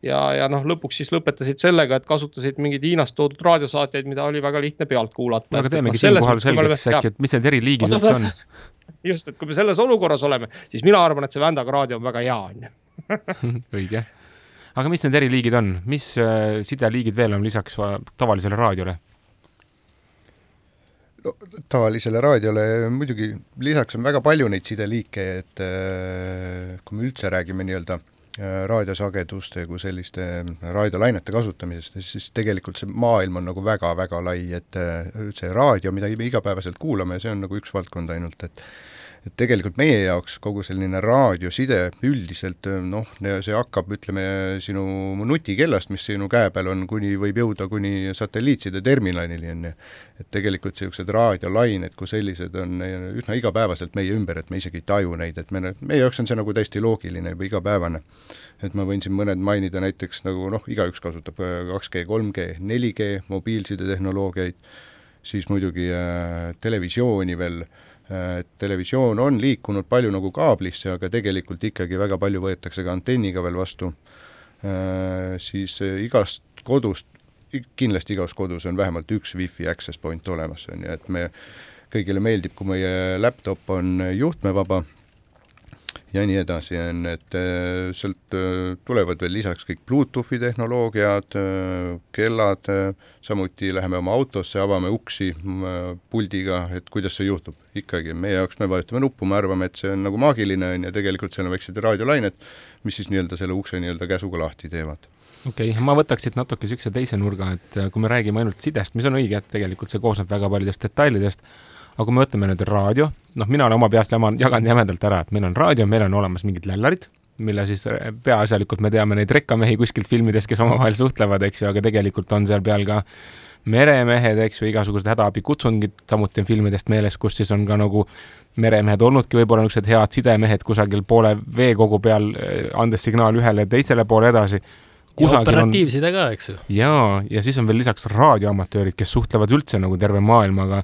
ja, ja noh, lõpuks siis lõpetasid sellega, et kasutasid mingeid Hiinast toodud raadiosaatjaid, mida oli väga lihtne pealt kuulata. aga teemegi no, siinkohal selgeks äkki, et mis need eriliigid üldse on? just, et kui me selles olukorras oleme, siis mina arvan, et see Vändaga raadio on väga hea, onju. õige. aga mis need eriliigid on, mis äh, sideliigid veel on lisaks äh, tavalisele raadiole? no tavalisele raadiole muidugi lisaks on väga palju neid sideliike, et äh, kui me üldse räägime nii-öelda Äh, raadiosageduste kui selliste raadiolainete kasutamisest, siis tegelikult see maailm on nagu väga-väga lai, et äh, see raadio, mida igapäevaselt kuulame, see on nagu üks valdkond ainult, et et tegelikult meie jaoks kogu selline raadioside üldiselt noh, see hakkab, ütleme, sinu nutikellast, mis sinu käe peal on, kuni võib jõuda kuni satelliitside terminalini, on ju. et tegelikult niisugused raadiolained kui sellised on üsna igapäevaselt meie ümber, et me isegi ei taju neid, et me, meie jaoks on see nagu täiesti loogiline, juba igapäevane. et ma võin siin mõned mainida näiteks nagu noh, igaüks kasutab 2G, 3G, 4G mobiilsidetehnoloogiaid, siis muidugi äh, televisiooni veel äh, et televisioon on liikunud palju nagu kaablisse, aga tegelikult ikkagi väga palju võetakse ka antenniga veel vastu, äh, siis igast kodust, kindlasti igas kodus on vähemalt üks wifi access point olemas, on ju, et me, kõigile meeldib, kui meie laptop on juhtmevaba ja nii edasi, on, et äh, sealt äh, tulevad veel lisaks kõik Bluetoothi tehnoloogiad, äh, kellad, samuti läheme oma autosse, avame uksi puldiga, et kuidas see juhtub. ikkagi meie jaoks, me vajutame nuppu, me arvame, et see on nagu maagiline, on ju, tegelikult seal on väiksed raadiolained, mis siis nii-öelda selle ukse nii-öelda käsuga lahti teevad okei okay,, ma võtaks siit natuke niisuguse teise nurga, et kui me räägime ainult sidest, mis on õige, et tegelikult see koosneb väga paljudest detailidest aga kui me võtame nüüd raadio, noh, mina olen oma peast jama, jaganud jämedalt ära, et meil on raadio, meil on olemas mingid lällarid, mille siis äh, peaasjalikult me teame neid rekkamehi kuskilt filmidest, kes omavahel suhtlevad, eks ju, aga tegelikult on seal peal ka meremehed, eks ju, igasugused hädaabikutsungid, samuti on filmidest meeles, kus siis on ka nagu meremehed olnudki võib-olla niisugused head sidemehed kusagil poole veekogu peal, äh, andes signaali ühele teisele poole edasi operatiivside ka, eks ju. jaa, ja siis on veel lisaks raadioamatöörid, kes suhtlevad üldse nagu terve maailmaga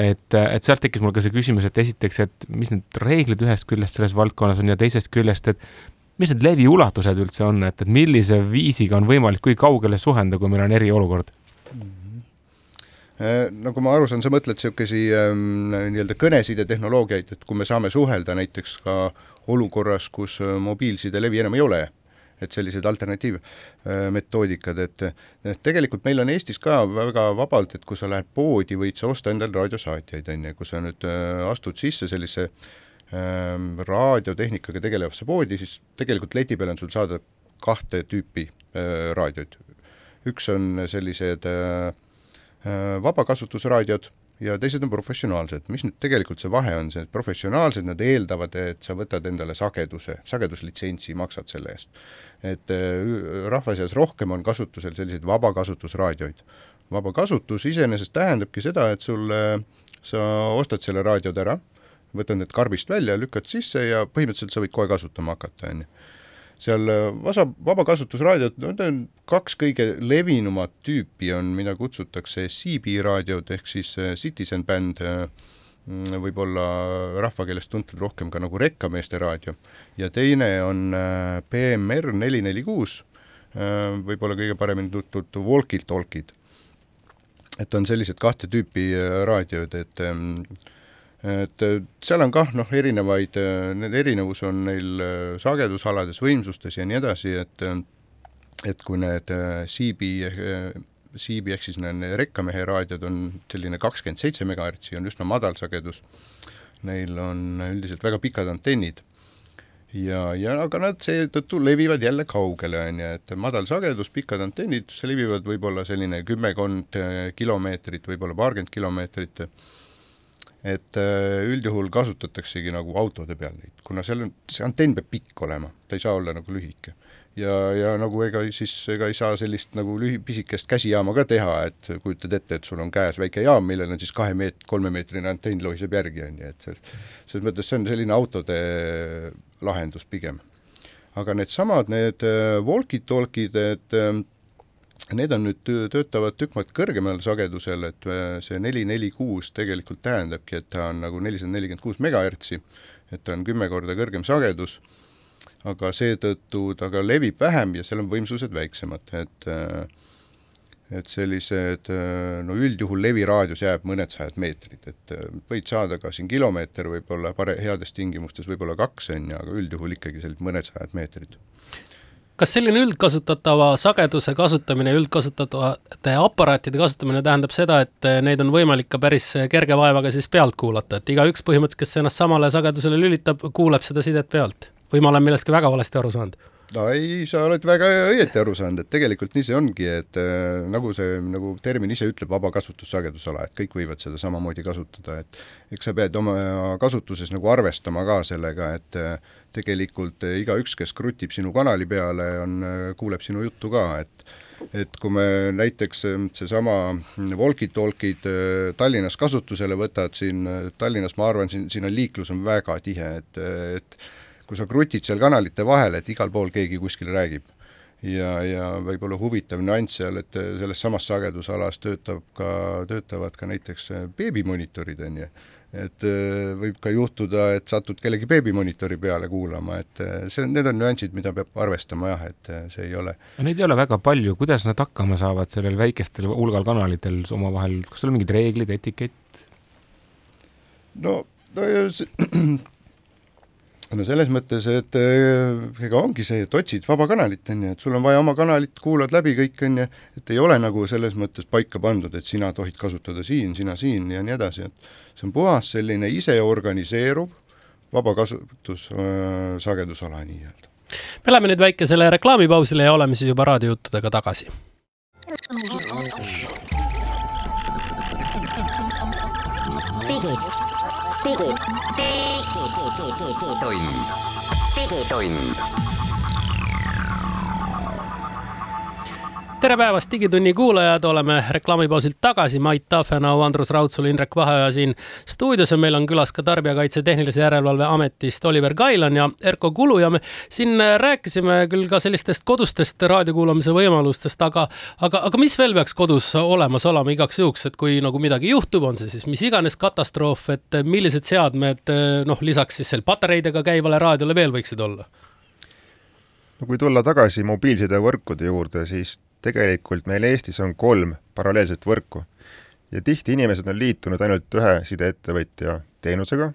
et, et sealt tekkis mul ka see küsimus, et esiteks, et mis need reeglid ühest küljest selles valdkonnas on ja teisest küljest, et mis need leviulatused üldse on, et, et millise viisiga on võimalik, kui kaugele suhelda, kui meil on eriolukord mm? -hmm. nagu ma aru saan, sa mõtled niisugusi ähm, nii-öelda kõnesidetehnoloogiaid, et kui me saame suhelda näiteks ka olukorras, kus äh, mobiilsidelevi enam ei ole et sellised alternatiivmetoodikad, et, tegelikult meil on Eestis ka väga vabalt, et kui sa lähed poodi, võid sa osta endale raadiosaatjaid, on ju, kui sa nüüd äh, astud sisse sellise ähm, raadiotehnikaga tegelevasse poodi, siis tegelikult leti peal on sul saada kahte tüüpi äh, raadioid. üks on sellised äh, äh vabakasutusraadiod ja teised on professionaalsed. mis nüüd tegelikult see vahe on, see professionaalsed, nad eeldavad, et sa võtad endale sageduse, sageduslitsentsi, maksad selle eest et äh, rahva seas rohkem on kasutusel selliseid vabakasutusraadioid. vabakasutus iseenesest tähendabki seda, et sul, sa ostad selle raadiod ära, võtad need karbist välja, lükkad sisse ja põhimõtteliselt sa võid kohe kasutama hakata, on ju seal äh, vasa, vabakasutusraadiod, need on kaks kõige levinumat tüüpi on, mida kutsutakse CB raadiod ehk siis äh, Citizen Band äh, võib-olla rahvakeeles tuntud rohkem ka nagu Rekkameeste raadio ja teine on BMR äh, neli neli kuus, äh, võib-olla kõige paremini tuntud Walkie Talkid. et on sellised kahte tüüpi äh, raadiod, et ähm, et seal on kah noh, erinevaid, need erinevus on neil sagedusalades, võimsustes ja nii edasi, et et kui need CB, CB ehk siis rekkamehe raadiod on selline kakskümmend seitse megahertsi, on üsna madal sagedus, neil on üldiselt väga pikad antennid. Ja, ja aga nad seetõttu levivad jälle kaugele, on ju, et madal sagedus, pikad antennid, levivad võib-olla selline kümmekond kilomeetrit, võib-olla paarkümmend kilomeetrit. Et äh, üldjuhul kasutataksegi nagu autode peal neid, kuna seal on, see antenn peab pikk olema, ta ei saa olla nagu lühike. Ja, ja nagu ega siis, ega ei saa sellist nagu lühi-, pisikest käsijaama ka teha, et kujutad ette, et sul on käes väike jaam, millel on siis kahe meet-, kolmemeetrine antenn lohiseb järgi, on ju, et selles, mõttes see on selline autode lahendus pigem. aga needsamad, need, need walkie-talkie'd, et äh, Need on nüüd, töötavad tükk maad kõrgemal sagedusel, et äh, see neli, neli, kuus tegelikult tähendabki, et ta on nagu nelisada nelikümmend kuus megahertsi, et ta on kümme korda kõrgem sagedus, aga seetõttu ta ka levib vähem ja seal on võimsused väiksemad, et äh, et sellised, äh, no üldjuhul leviraadius jääb mõned sajad meetrid, et võid saada ka siin kilomeeter võib-olla pare-, heades tingimustes võib-olla kaks, on ju, aga üldjuhul ikkagi sellised mõned sajad meetrid kas selline üldkasutatava sageduse kasutamine, üldkasutatavate aparaatide kasutamine tähendab seda, et neid on võimalik ka päris kerge vaevaga siis pealt kuulata, et igaüks põhimõtteliselt, kes ennast samale sagedusele lülitab, kuuleb seda sidet pealt? Või ma olen millestki väga valesti aru saanud? no ei, sa oled väga õieti aru saanud, et tegelikult nii see ongi, et äh, nagu see, nagu termin ise ütleb, vaba kasutussagedusala, et kõik võivad seda samamoodi kasutada, et eks sa pead oma kasutuses nagu arvestama ka sellega, et äh, tegelikult äh, igaüks, kes krutib sinu kanali peale, on, äh, kuuleb sinu juttu ka, et et kui me näiteks äh, seesama walkie-talkie'd Tallinnas kasutusele võtad, siin Tallinnas ma arvan, siin, siin on liiklus on väga tihe, et, et kui sa krutid seal kanalite vahel, et igal pool keegi kuskil räägib. ja, ja võib-olla huvitav nüanss seal, et selles samas sagedusalas töötab ka, töötavad ka näiteks beebimonitorid, on ju et äh, võib ka juhtuda, et satud kellegi beebimonitori peale kuulama, et äh, see, need on nüansid, mida peab arvestama jah, et äh, see ei ole. Neid ei ole väga palju, kuidas nad hakkama saavad sellel väikestel hulgal kanalitel omavahel, kas seal on mingid reeglid, etikett? no, no see, no selles mõttes, et ega ongi see, et otsid vaba kanalit, on ju, et sul on vaja oma kanalit, kuulad läbi kõik, on ju, et ei ole nagu selles mõttes paika pandud, et sina tohid kasutada siin, sina siin ja nii edasi, et see on puhas selline iseorganiseeruv vabakasutus äh, sagedusala nii-öelda. me läheme nüüd väikesele reklaamipausile ja oleme siis juba raadiojuttudega tagasi. digid, digid, digitund, digitund tere päevast, Digitunni kuulajad, oleme reklaamipausilt tagasi, Mait Tafenau, Andrus Raudsalu, Indrek Vaheoja siin stuudios ja meil on külas ka Tarbijakaitse Tehnilise Järelevalve Ametist Oliver Kailan ja Erko Kulu ja me siin rääkisime küll ka sellistest kodustest raadiokuulamise võimalustest, aga, aga, aga mis veel peaks kodus olemas olema igaks juhuks, et kui nagu midagi juhtub, on see siis mis iganes katastroof, et millised seadmed noh, lisaks siis seal patareidega käivale raadiole veel võiksid olla? no kui tulla tagasi mobiilsidevõrkude juurde, siis tegelikult meil Eestis on kolm paralleelset võrku ja tihti inimesed on liitunud ainult ühe sideettevõtja teenusega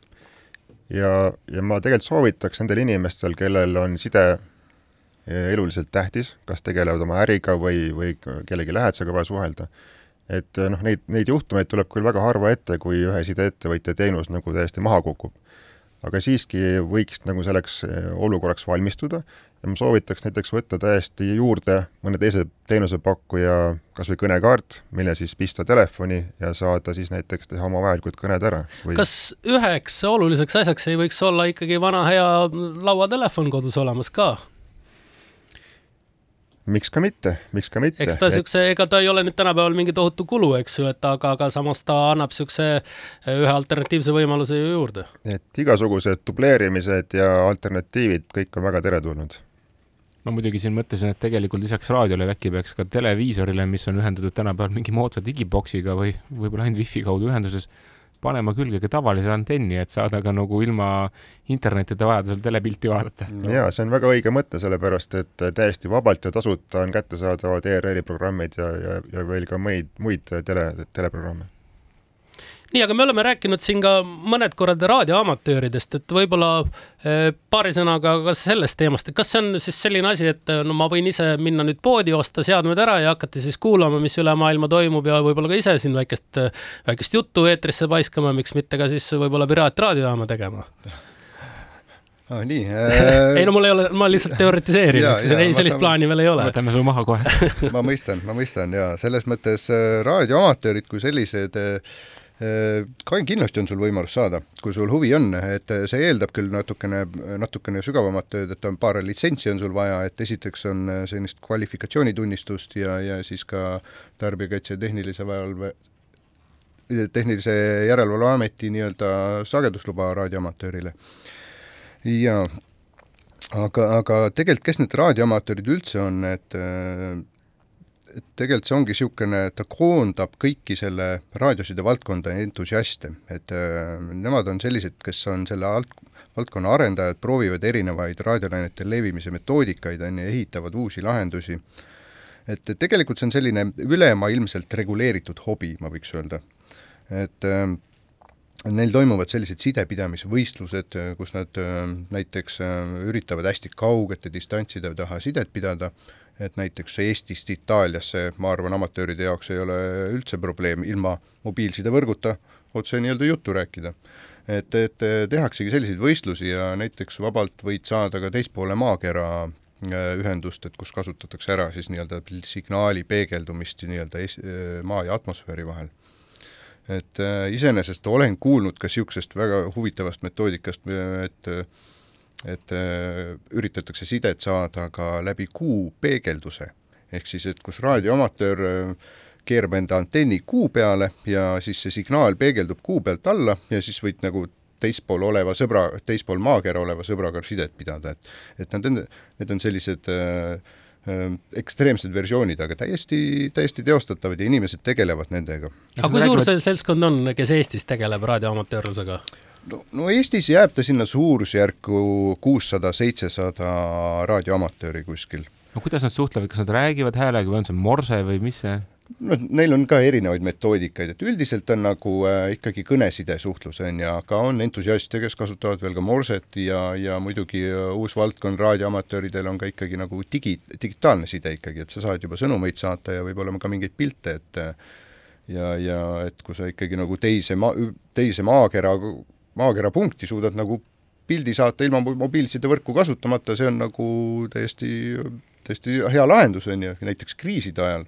ja, ja ma tegelikult soovitaks nendel inimestel, kellel on side eluliselt tähtis, kas tegelevad oma äriga või, või kellegi lähedasega vaja suhelda, et noh, neid, neid juhtumeid tuleb küll väga harva ette, kui ühe sideettevõtja teenus nagu täiesti maha kukub. Aga siiski võiks nagu selleks olukorraks valmistuda ja ma soovitaks näiteks võtta täiesti juurde mõne teise teenusepakkuja kas või kõnekaart, mille siis pista telefoni ja saada siis näiteks teha oma vajalikud kõned ära või.... kas üheks oluliseks asjaks ei võiks olla ikkagi vana hea lauatelefon kodus olemas ka? Miks ka mitte, miks ka mitte. eks ta niisuguse et..., ega ta ei ole nüüd tänapäeval mingi tohutu kulu, eks ju, et aga, aga samas ta annab niisuguse ühe alternatiivse võimaluse ju juurde. et igasugused dubleerimised ja alternatiivid, kõik on väga teretulnud ma muidugi siin mõtlesin, et tegelikult lisaks raadiole äkki peaks ka televiisorile, mis on ühendatud tänapäeval mingi moodsa digiboksiga või võib-olla ainult wifi kaudu ühenduses, panema külge ka tavalise antenni, et saada ka nagu ilma internetita vajadusel telepilti vaadata. Jaa, see on väga õige mõte, sellepärast et täiesti vabalt ja tasuta on kättesaadavad ERR-i programmid ja, ja, ja veel ka muid, muid tele, teleprogramme nii, aga me oleme rääkinud siin ka mõned korrad raadioamatööridest, et võib-olla eh, paari sõnaga ka sellest teemast, et kas see on siis selline asi, et no ma võin ise minna nüüd poodi, osta seadmed ära ja hakata siis kuulama, mis üle maailma toimub ja võib-olla ka ise siin väikest, väikest juttu eetrisse paiskama, miks mitte ka siis võib-olla piraatraadiojaama tegema ah,. nii äh.... ei no mul ei ole, ma lihtsalt teoritiseerin, eks, ei sellist saan... plaani veel ei ole. võtame su maha kohe ma mõistan, ma mõistan ja selles mõttes äh, raadioamatöörid kui sellised äh, kindlasti on sul võimalus saada, kui sul huvi on, et see eeldab küll natukene, natukene sügavamat tööd, et on paar litsentsi on sul vaja, et esiteks on sellist kvalifikatsioonitunnistust ja, ja siis ka Tarbijakaitse ja Tehnilise Valve tehnilise järelevalveameti nii-öelda sagedusluba raadioamatöörile. Jaa, aga, aga tegelikult, kes need raadioamatöörid üldse on, et et tegelikult see ongi niisugune, ta koondab kõiki selle raadioside valdkonda entusiaste, et äh, nemad on sellised, kes on selle alt, valdkonna arendajad, proovivad erinevaid raadiolainete levimise metoodikaid, on ju, ehitavad uusi lahendusi. et, et tegelikult see on selline ülemaailmselt reguleeritud hobi, ma võiks öelda. et äh, Neil toimuvad sellised sidepidamisvõistlused, kus nad äh, näiteks äh, üritavad hästi kaugete distantside taha sidet pidada, et näiteks Eestist Itaaliasse, ma arvan, amatööride jaoks ei ole üldse probleem ilma mobiilsidevõrguta otse nii-öelda juttu rääkida. et, et tehaksegi selliseid võistlusi ja näiteks vabalt võid saada ka teispoole maakera äh, ühendust, et kus kasutatakse ära siis nii-öelda signaali peegeldumist nii-öelda maa ja atmosfääri vahel et äh, iseenesest olen kuulnud ka niisugusest väga huvitavast metoodikast, et et äh, üritatakse sidet saada ka läbi kuu peegelduse. ehk siis, et kus raadioamatöör äh, keerab enda antenni kuu peale ja siis see signaal peegeldub kuu pealt alla ja siis võid nagu teispool oleva sõbra, teispool maakera oleva sõbraga sidet pidada, et et nad on, need on sellised äh, Ehm, ekstreemsed versioonid, aga täiesti, täiesti teostatavad ja inimesed tegelevad nendega. aga kui suur see seltskond on, kes Eestis tegeleb raadioamatöörlusega? No, no Eestis jääb ta sinna suurusjärku kuussada, seitsesada raadioamatööri kuskil. no kuidas nad suhtlevad, kas nad räägivad häälega või on see morse või mis see? no neil on ka erinevaid metoodikaid, et üldiselt on nagu äh, ikkagi kõneside suhtlus on ju, aga on entusiaste, kes kasutavad veel ka morset ja, ja muidugi äh, uus valdkond raadioamatööridel on ka ikkagi nagu digi, digitaalne side ikkagi, et sa saad juba sõnumeid saata ja võib-olla ka mingeid pilte, et ja, ja et kui sa ikkagi nagu teise maa, teise maakera, maakera punkti suudad nagu pildi saata ilma mobiilsidevõrku kasutamata, see on nagu täiesti, täiesti hea lahendus, on ju, näiteks kriiside ajal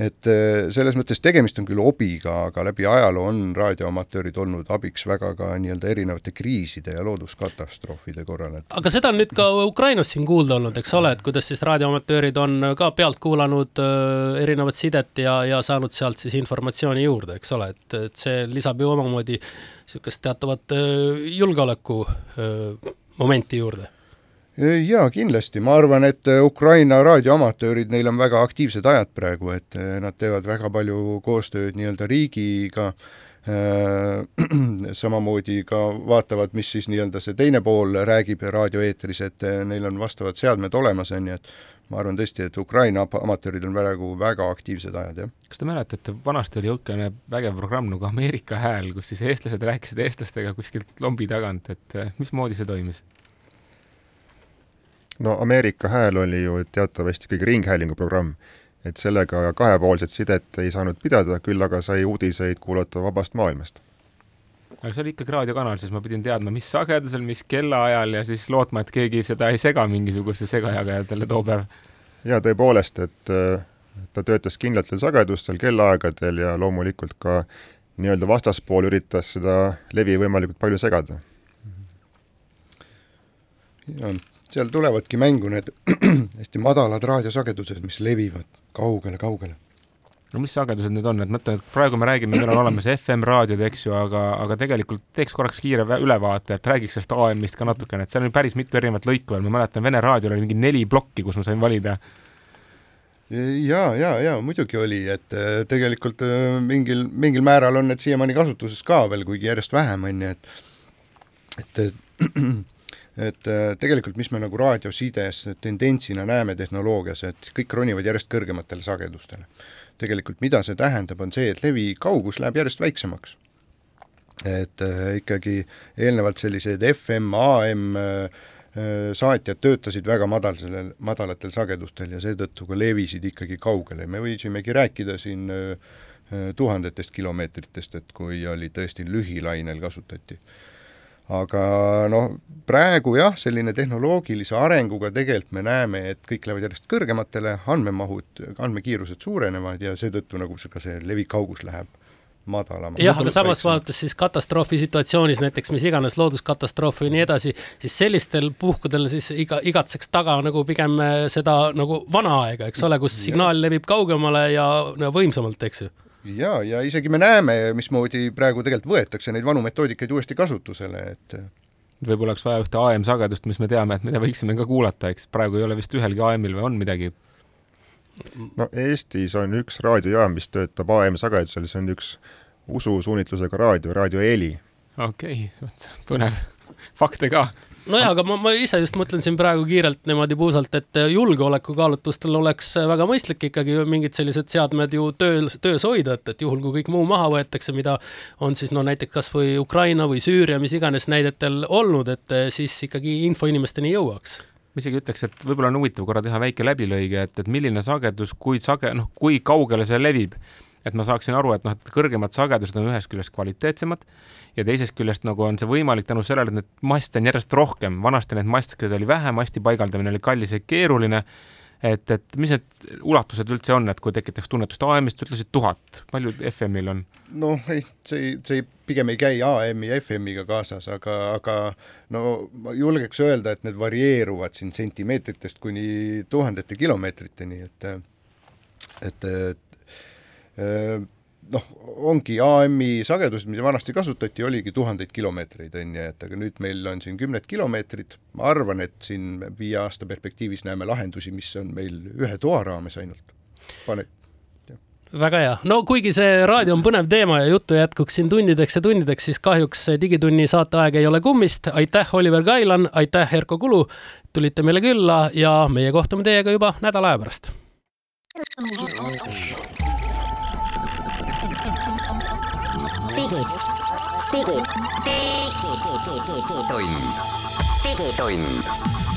et äh, selles mõttes tegemist on küll hobiga, aga läbi ajaloo on raadioamatöörid olnud abiks väga ka nii-öelda erinevate kriiside ja looduskatastroofide korral et.... aga seda on nüüd ka Ukrainas siin kuulda olnud, eks ole, et kuidas siis raadioamatöörid on ka pealt kuulanud äh, erinevat sidet ja, ja saanud sealt siis informatsiooni juurde, eks ole, et, et see lisab ju omamoodi niisugust teatavat äh, julgeoleku äh, momenti juurde jaa, kindlasti, ma arvan, et äh, Ukraina raadioamatöörid, neil on väga aktiivsed ajad praegu, et äh, nad teevad väga palju koostööd nii-öelda riigiga äh,, samamoodi ka vaatavad, mis siis nii-öelda see teine pool räägib raadioeetris, et neil on vastavad seadmed olemas, on ju, et ma arvan tõesti, et Ukraina amatöörid on praegu väga aktiivsed ajad, jah. kas te mäletate, vanasti oli niisugune vägev programm nagu Ameerika Hääl, kus siis eestlased rääkisid eestlastega kuskilt lombi tagant, et mismoodi see toimis? No Ameerika Hääl oli ju teatavasti ikkagi ringhäälingu programm, et sellega kahepoolset sidet ei saanud pidada, küll aga sai uudiseid kuulata vabast maailmast. aga see oli ikkagi raadiokanal, siis ma pidin teadma, mis sagedusel, mis kellaajal ja siis lootma, et keegi seda ei sega mingisuguste segajagajatele too päev. ja tõepoolest, et ta töötas kindlatel sagedustel, kellaaegadel ja loomulikult ka nii-öelda vastaspool üritas seda levi võimalikult palju segada. ja seal tulevadki mängu need hästi madalad raadiosagedused, mis levivad kaugele-kaugele. no mis sagedused need on, et mõtlen, et praegu me räägime, meil on olemas FM-raadiod, eks ju, aga, aga tegelikult teeks korraks kiire ülevaate, et räägiks sellest AM-ist ka natukene, et seal on päris mitu erinevat lõiku veel, ma mäletan, Vene raadiol oli mingi neli plokki, kus ma sain valida. Ja, ja, ja muidugi oli, et äh, tegelikult äh, mingil, mingil määral on need siiamaani kasutuses ka veel, kuigi järjest vähem, on ju, et et et äh, tegelikult, mis me nagu raadiosides tendentsina näeme tehnoloogias, et kõik ronivad järjest kõrgematele sagedustele. tegelikult mida see tähendab, on see, et levi kaugus läheb järjest väiksemaks. et äh, ikkagi eelnevalt sellised FM, AM äh, saatjad töötasid väga madalsel, madalatel sagedustel ja seetõttu ka levisid ikkagi kaugele, me võisimegi rääkida siin tuhandetest kilomeetritest, et kui oli tõesti lühilainel kasutati. Aga noh, praegu jah, selline tehnoloogilise arenguga tegelikult me näeme, et kõik lähevad järjest kõrgematele, andmemahud, andmekiirused suurenevad ja seetõttu nagu ka see levikaugus läheb madalam. jah, aga samas vaadates siis katastroofi situatsioonis näiteks mis iganes looduskatastroofi ja nii edasi, siis sellistel puhkudel siis iga, igatseks taga nagu pigem äh, seda nagu vana aega, eks ole, kus signaal levib kaugemale ja, ja võimsamalt, eks ju ja, ja isegi me näeme, mismoodi praegu tegelikult võetakse neid vanu metoodikaid uuesti kasutusele, et võib-olla oleks vaja ühte AM-sagedust, mis me teame, et mida võiksime ka kuulata, eks praegu ei ole vist ühelgi AM-il või on midagi? no Eestis on üks raadiojaam, mis töötab AM-sagedusel, see on üks ususuunitlusega raadio, Raadio Eeli. okei okay,, põnev, fakte ka nojah, aga ma, ma ise just mõtlen siin praegu kiirelt niimoodi puusalt, et julgeolekukaalutlustel oleks väga mõistlik ikkagi mingid sellised seadmed ju tööl, töös hoida, et, et juhul, kui kõik muu maha võetakse, mida on siis no näiteks kasvõi Ukraina või Süüria, mis iganes näidetel olnud, et siis ikkagi info inimesteni jõuaks. Ma isegi ütleks, et võib-olla on huvitav korra teha väike läbilõige, et, et milline sagedus, kui sage-, noh, kui kaugele see levib et ma saaksin aru, et noh, et kõrgemad sagedused on ühest küljest kvaliteetsemad ja teisest küljest nagu on see võimalik tänu sellele, et neid maste on järjest rohkem, vanasti neid mastkeid oli vähe, masti paigaldamine oli kallis ja keeruline. et, et mis need ulatused üldse on, et kui tekitaks tunnetust, AM-ist ütlesid tuhat, palju FM-il on? noh, ei, see, see pigem ei käi AM-i ja FM-iga kaasas, aga, aga no ma julgeks öelda, et need varieeruvad siin sentimeetritest kuni tuhandete kilomeetriteni, et et, et noh, ongi AM-i sagedused, mida vanasti kasutati, oligi tuhandeid kilomeetreid, on ju, et aga nüüd meil on siin kümned kilomeetrid, ma arvan, et siin viie aasta perspektiivis näeme lahendusi, mis on meil ühe toa raames ainult. pane väga hea, no kuigi see raadio on põnev teema ja juttu jätkuks siin tundideks ja tundideks, siis kahjuks Digitunni saateaeg ei ole kummist. aitäh, Oliver Kailan, aitäh, Erko Kulu, tulite meile külla ja meie kohtume teiega juba nädala aja pärast. Digid, digid, digitund, digitund